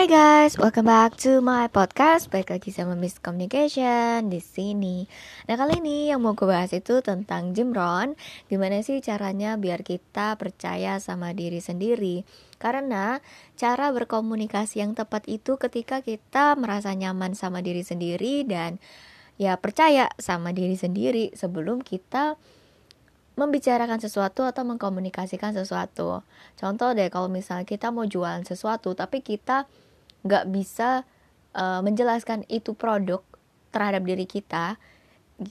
Hai guys, welcome back to my podcast. Baik lagi sama Miss Communication di sini. Nah kali ini yang mau gue bahas itu tentang Jimron. Gimana sih caranya biar kita percaya sama diri sendiri? Karena cara berkomunikasi yang tepat itu ketika kita merasa nyaman sama diri sendiri dan ya percaya sama diri sendiri sebelum kita membicarakan sesuatu atau mengkomunikasikan sesuatu. Contoh deh kalau misalnya kita mau jualan sesuatu tapi kita nggak bisa uh, menjelaskan itu produk terhadap diri kita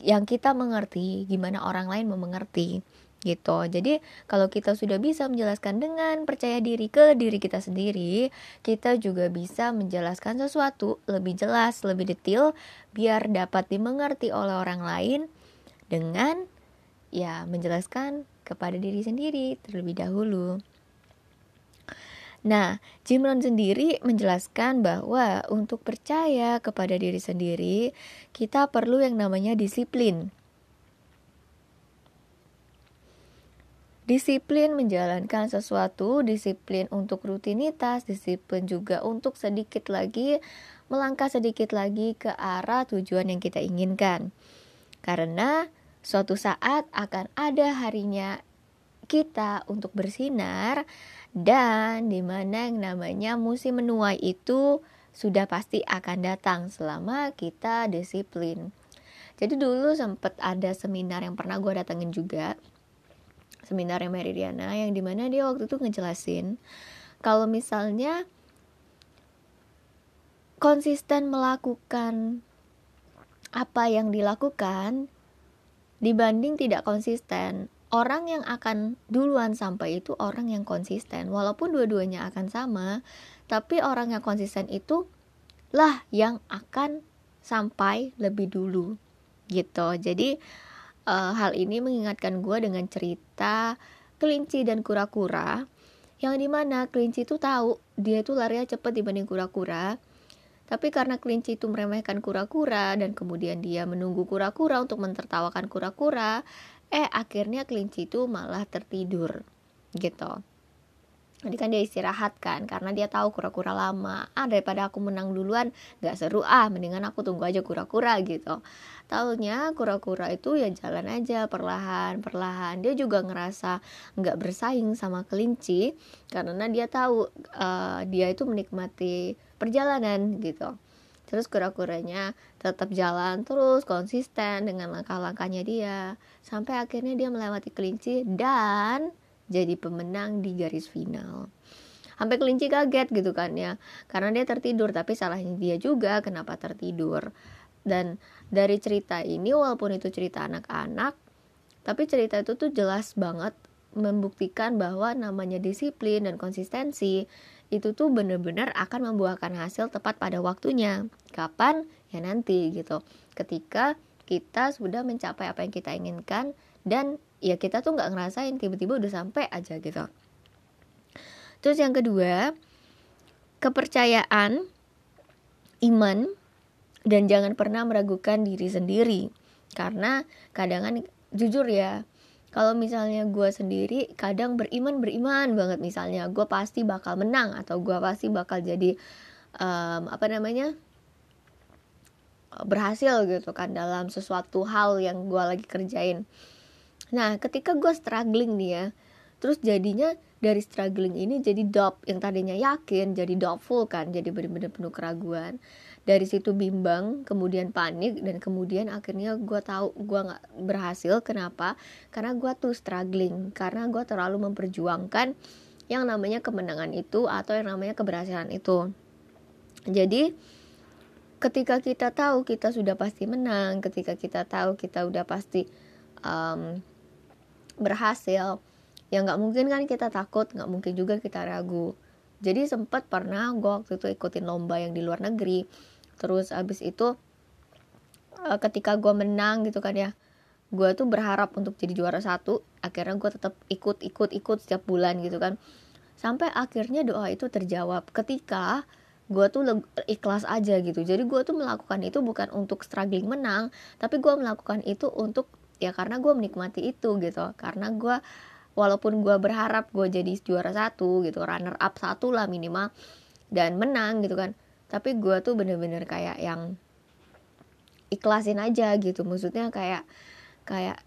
yang kita mengerti gimana orang lain mau mengerti gitu. Jadi kalau kita sudah bisa menjelaskan dengan percaya diri ke diri kita sendiri, kita juga bisa menjelaskan sesuatu lebih jelas, lebih detail biar dapat dimengerti oleh orang lain dengan ya menjelaskan kepada diri sendiri terlebih dahulu. Nah, Jim Rohn sendiri menjelaskan bahwa untuk percaya kepada diri sendiri, kita perlu yang namanya disiplin. Disiplin menjalankan sesuatu, disiplin untuk rutinitas, disiplin juga untuk sedikit lagi melangkah sedikit lagi ke arah tujuan yang kita inginkan. Karena Suatu saat akan ada harinya kita untuk bersinar dan di mana yang namanya musim menuai itu sudah pasti akan datang selama kita disiplin. Jadi dulu sempat ada seminar yang pernah gue datengin juga seminar yang Meridiana yang di mana dia waktu itu ngejelasin kalau misalnya konsisten melakukan apa yang dilakukan dibanding tidak konsisten. Orang yang akan duluan sampai itu orang yang konsisten. Walaupun dua-duanya akan sama, tapi orang yang konsisten itu lah yang akan sampai lebih dulu. Gitu. Jadi uh, hal ini mengingatkan gue dengan cerita kelinci dan kura-kura yang di mana kelinci itu tahu dia itu larinya cepat dibanding kura-kura tapi karena kelinci itu meremehkan kura-kura dan kemudian dia menunggu kura-kura untuk mentertawakan kura-kura, eh akhirnya kelinci itu malah tertidur gitu. Jadi kan dia istirahat kan karena dia tahu kura-kura lama. Ah daripada aku menang duluan gak seru ah mendingan aku tunggu aja kura-kura gitu. Taunya kura-kura itu ya jalan aja perlahan perlahan. Dia juga ngerasa nggak bersaing sama kelinci karena dia tahu uh, dia itu menikmati perjalanan gitu terus kura-kuranya tetap jalan terus konsisten dengan langkah-langkahnya dia. Sampai akhirnya dia melewati kelinci dan jadi pemenang di garis final. Sampai kelinci kaget gitu kan ya. Karena dia tertidur tapi salahnya dia juga kenapa tertidur. Dan dari cerita ini walaupun itu cerita anak-anak tapi cerita itu tuh jelas banget membuktikan bahwa namanya disiplin dan konsistensi itu tuh bener-bener akan membuahkan hasil tepat pada waktunya. Kapan? Ya nanti gitu. Ketika kita sudah mencapai apa yang kita inginkan dan ya kita tuh nggak ngerasain tiba-tiba udah sampai aja gitu. Terus yang kedua, kepercayaan, iman, dan jangan pernah meragukan diri sendiri. Karena kadang jujur ya, kalau misalnya gue sendiri kadang beriman beriman banget misalnya. Gue pasti bakal menang atau gue pasti bakal jadi um, apa namanya berhasil gitu kan dalam sesuatu hal yang gue lagi kerjain. Nah ketika gue struggling nih ya terus jadinya dari struggling ini jadi doubt. Yang tadinya yakin jadi doubtful kan jadi benar-benar penuh keraguan dari situ bimbang kemudian panik dan kemudian akhirnya gue tahu gue nggak berhasil. Kenapa? Karena gue tuh struggling. Karena gue terlalu memperjuangkan yang namanya kemenangan itu atau yang namanya keberhasilan itu. Jadi ketika kita tahu kita sudah pasti menang ketika kita tahu kita udah pasti um, berhasil ya nggak mungkin kan kita takut nggak mungkin juga kita ragu. Jadi sempat pernah gue waktu itu ikutin lomba yang di luar negeri terus abis itu uh, ketika gue menang gitu kan ya gue tuh berharap untuk jadi juara satu. Akhirnya gue tetap ikut ikut ikut setiap bulan gitu kan. Sampai akhirnya doa itu terjawab. Ketika gue tuh ikhlas aja gitu. Jadi gue tuh melakukan itu bukan untuk struggling menang tapi gue melakukan itu untuk ya karena gue menikmati itu gitu. Karena gue walaupun gue berharap gue jadi juara satu gitu runner up satu lah minimal dan menang gitu kan tapi gue tuh bener-bener kayak yang ikhlasin aja gitu. Maksudnya kayak kayak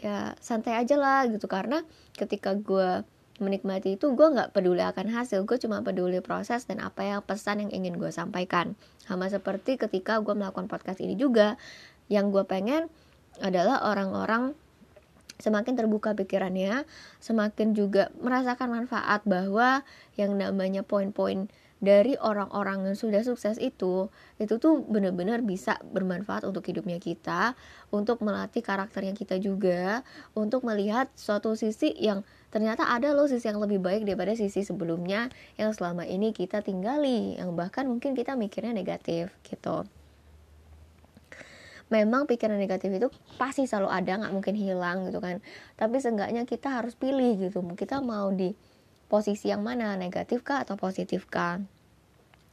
ya santai aja lah gitu. Karena ketika gue menikmati itu gue nggak peduli akan hasil. Gue cuma peduli proses dan apa yang pesan yang ingin gue sampaikan. Sama seperti ketika gue melakukan podcast ini juga yang gue pengen adalah orang-orang semakin terbuka pikirannya semakin juga merasakan manfaat bahwa yang namanya poin-poin dari orang-orang yang sudah sukses itu itu tuh benar-benar bisa bermanfaat untuk hidupnya kita untuk melatih karakternya kita juga untuk melihat suatu sisi yang ternyata ada loh sisi yang lebih baik daripada sisi sebelumnya yang selama ini kita tinggali yang bahkan mungkin kita mikirnya negatif gitu. Memang pikiran negatif itu pasti selalu ada nggak mungkin hilang gitu kan. Tapi seenggaknya kita harus pilih gitu. Kita mau di posisi yang mana negatif kah atau positif kah?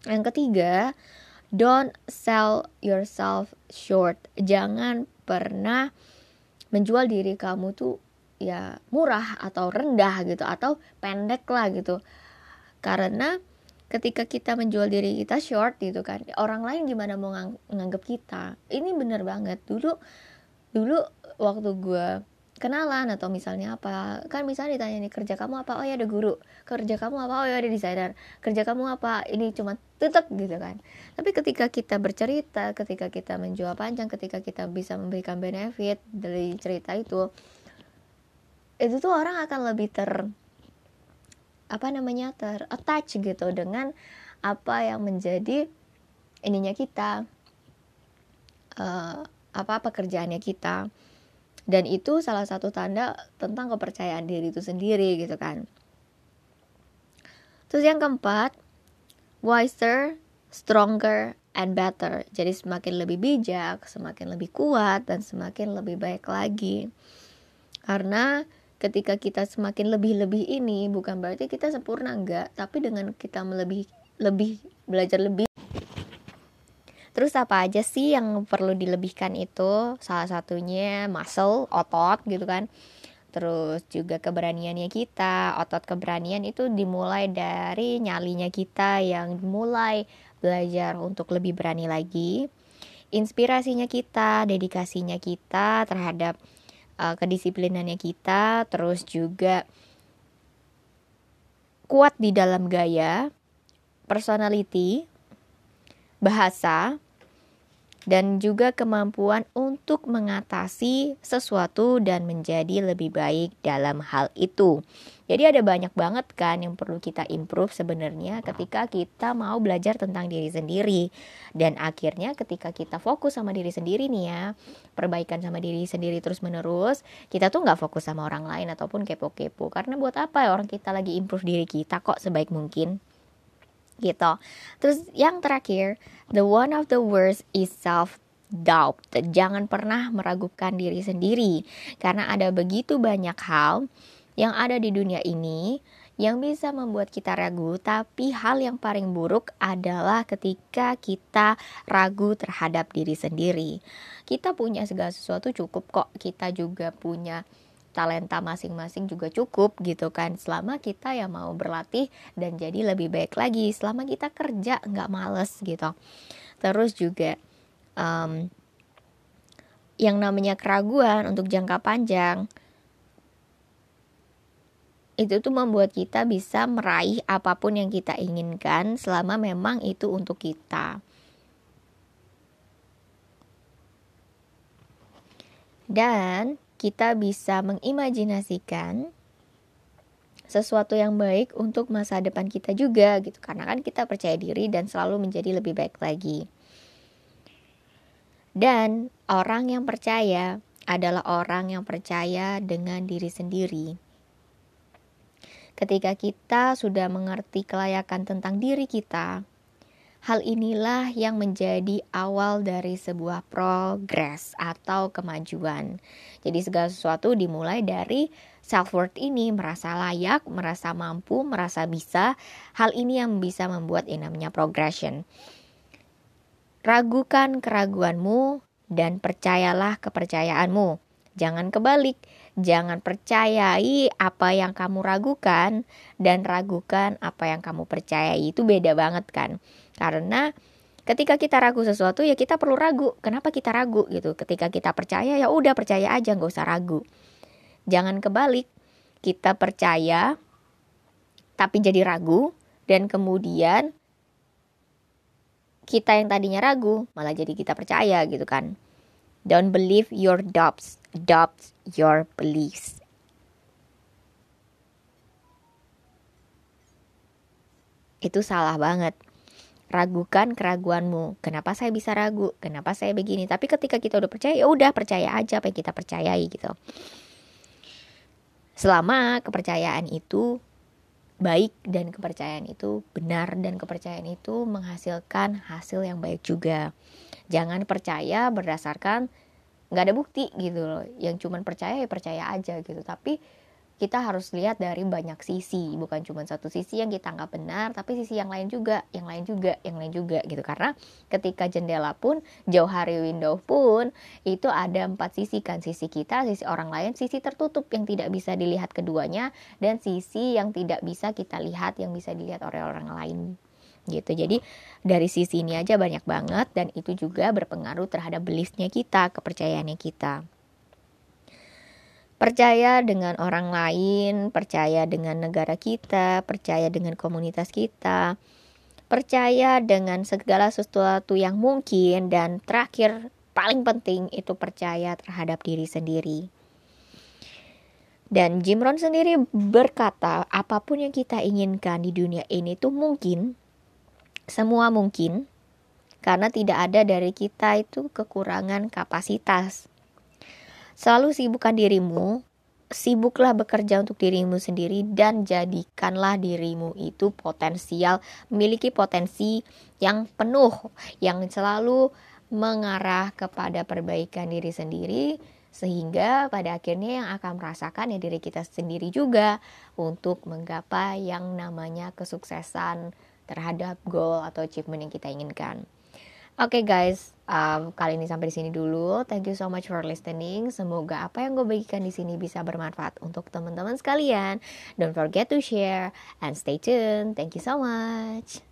Yang ketiga don't sell yourself short. Jangan pernah menjual diri kamu tuh ya murah atau rendah gitu atau pendek lah gitu. Karena ketika kita menjual diri kita short gitu kan orang lain gimana mau ngang nganggap kita? Ini bener banget. Dulu dulu waktu gue kenalan atau misalnya apa. Kan misalnya ditanya nih kerja kamu apa? Oh ya ada guru. Kerja kamu apa? Oh ya ada desainer. Kerja kamu apa? Ini cuma tutup gitu kan. Tapi ketika kita bercerita ketika kita menjual panjang ketika kita bisa memberikan benefit dari cerita itu itu tuh orang akan lebih ter apa namanya ter attach gitu dengan apa yang menjadi ininya kita uh, apa pekerjaannya kita dan itu salah satu tanda tentang kepercayaan diri itu sendiri gitu kan. Terus yang keempat wiser stronger and better. Jadi semakin lebih bijak semakin lebih kuat dan semakin lebih baik lagi. Karena ketika kita semakin lebih-lebih ini bukan berarti kita sempurna enggak. Tapi dengan kita melebih lebih belajar lebih Terus apa aja sih yang perlu dilebihkan itu? Salah satunya muscle, otot gitu kan. Terus juga keberaniannya kita, otot keberanian itu dimulai dari nyalinya kita yang mulai belajar untuk lebih berani lagi. Inspirasinya kita, dedikasinya kita terhadap uh, kedisiplinannya kita, terus juga kuat di dalam gaya, personality, bahasa, dan juga kemampuan untuk mengatasi sesuatu dan menjadi lebih baik dalam hal itu. Jadi ada banyak banget kan yang perlu kita improve sebenarnya ketika kita mau belajar tentang diri sendiri. Dan akhirnya ketika kita fokus sama diri sendiri nih ya, perbaikan sama diri sendiri terus menerus, kita tuh nggak fokus sama orang lain ataupun kepo-kepo. Karena buat apa ya orang kita lagi improve diri kita kok sebaik mungkin gitu. Terus yang terakhir, the one of the worst is self doubt. Jangan pernah meragukan diri sendiri karena ada begitu banyak hal yang ada di dunia ini yang bisa membuat kita ragu, tapi hal yang paling buruk adalah ketika kita ragu terhadap diri sendiri. Kita punya segala sesuatu cukup kok, kita juga punya talenta masing-masing juga cukup gitu kan. Selama kita ya mau berlatih dan jadi lebih baik lagi. Selama kita kerja nggak males gitu. Terus juga um, yang namanya keraguan untuk jangka panjang itu tuh membuat kita bisa meraih apa pun yang kita inginkan selama memang itu untuk kita. Dan kita bisa mengimajinasikan sesuatu yang baik untuk masa depan kita juga gitu karena kan kita percaya diri dan selalu menjadi lebih baik lagi. Dan orang yang percaya adalah orang yang percaya dengan diri sendiri. Ketika kita sudah mengerti kelayakan tentang diri kita, Hal inilah yang menjadi awal dari sebuah progres atau kemajuan. Jadi segala sesuatu dimulai dari self worth ini merasa layak, merasa mampu, merasa bisa. Hal ini yang bisa membuat ini namanya progression. Ragukan keraguanmu dan percayalah kepercayaanmu. Jangan kebalik. Jangan percayai apa yang kamu ragukan dan ragukan apa yang kamu percayai. Itu beda banget kan? Karena ketika kita ragu sesuatu ya kita perlu ragu. Kenapa kita ragu gitu? Ketika kita percaya ya udah percaya aja nggak usah ragu. Jangan kebalik. Kita percaya tapi jadi ragu dan kemudian kita yang tadinya ragu malah jadi kita percaya gitu kan. Don't believe your doubts, adopt your beliefs. Itu salah banget. Ragukan keraguanmu. Kenapa saya bisa ragu? Kenapa saya begini? Tapi ketika kita udah percaya, ya udah percaya aja apa yang kita percayai gitu. Selama kepercayaan itu baik dan kepercayaan itu benar dan kepercayaan itu menghasilkan hasil yang baik juga. Jangan percaya berdasarkan nggak ada bukti gitu loh. Yang cuman percaya ya percaya aja gitu. Tapi kita harus lihat dari banyak sisi. Bukan cuma satu sisi yang kita anggap benar tapi sisi yang lain juga yang lain juga yang lain juga gitu. Karena ketika jendela pun jauh hari window pun itu ada empat sisi kan. Sisi kita sisi orang lain sisi tertutup yang tidak bisa dilihat keduanya dan sisi yang tidak bisa kita lihat yang bisa dilihat oleh orang lain. Gitu. Jadi dari sisi ini aja banyak banget dan itu juga berpengaruh terhadap beliefnya kita kepercayaannya kita percaya dengan orang lain, percaya dengan negara kita, percaya dengan komunitas kita, percaya dengan segala sesuatu yang mungkin, dan terakhir, paling penting itu percaya terhadap diri sendiri. Dan Jim Rohn sendiri berkata, apa pun yang kita inginkan di dunia ini itu mungkin, semua mungkin, karena tidak ada dari kita itu kekurangan kapasitas. Selalu sibukkan dirimu, sibuklah bekerja untuk dirimu sendiri dan jadikanlah dirimu itu potensial, memiliki potensi yang penuh, yang selalu mengarah kepada perbaikan diri sendiri sehingga pada akhirnya yang akan merasakan ya diri kita sendiri juga untuk menggapai yang namanya kesuksesan terhadap goal atau achievement yang kita inginkan. Oke okay guys, um, kali ini sampai di sini dulu. Thank you so much for listening. Semoga apa yang gue bagikan di sini bisa bermanfaat untuk teman-teman sekalian. Don't forget to share and stay tuned. Thank you so much.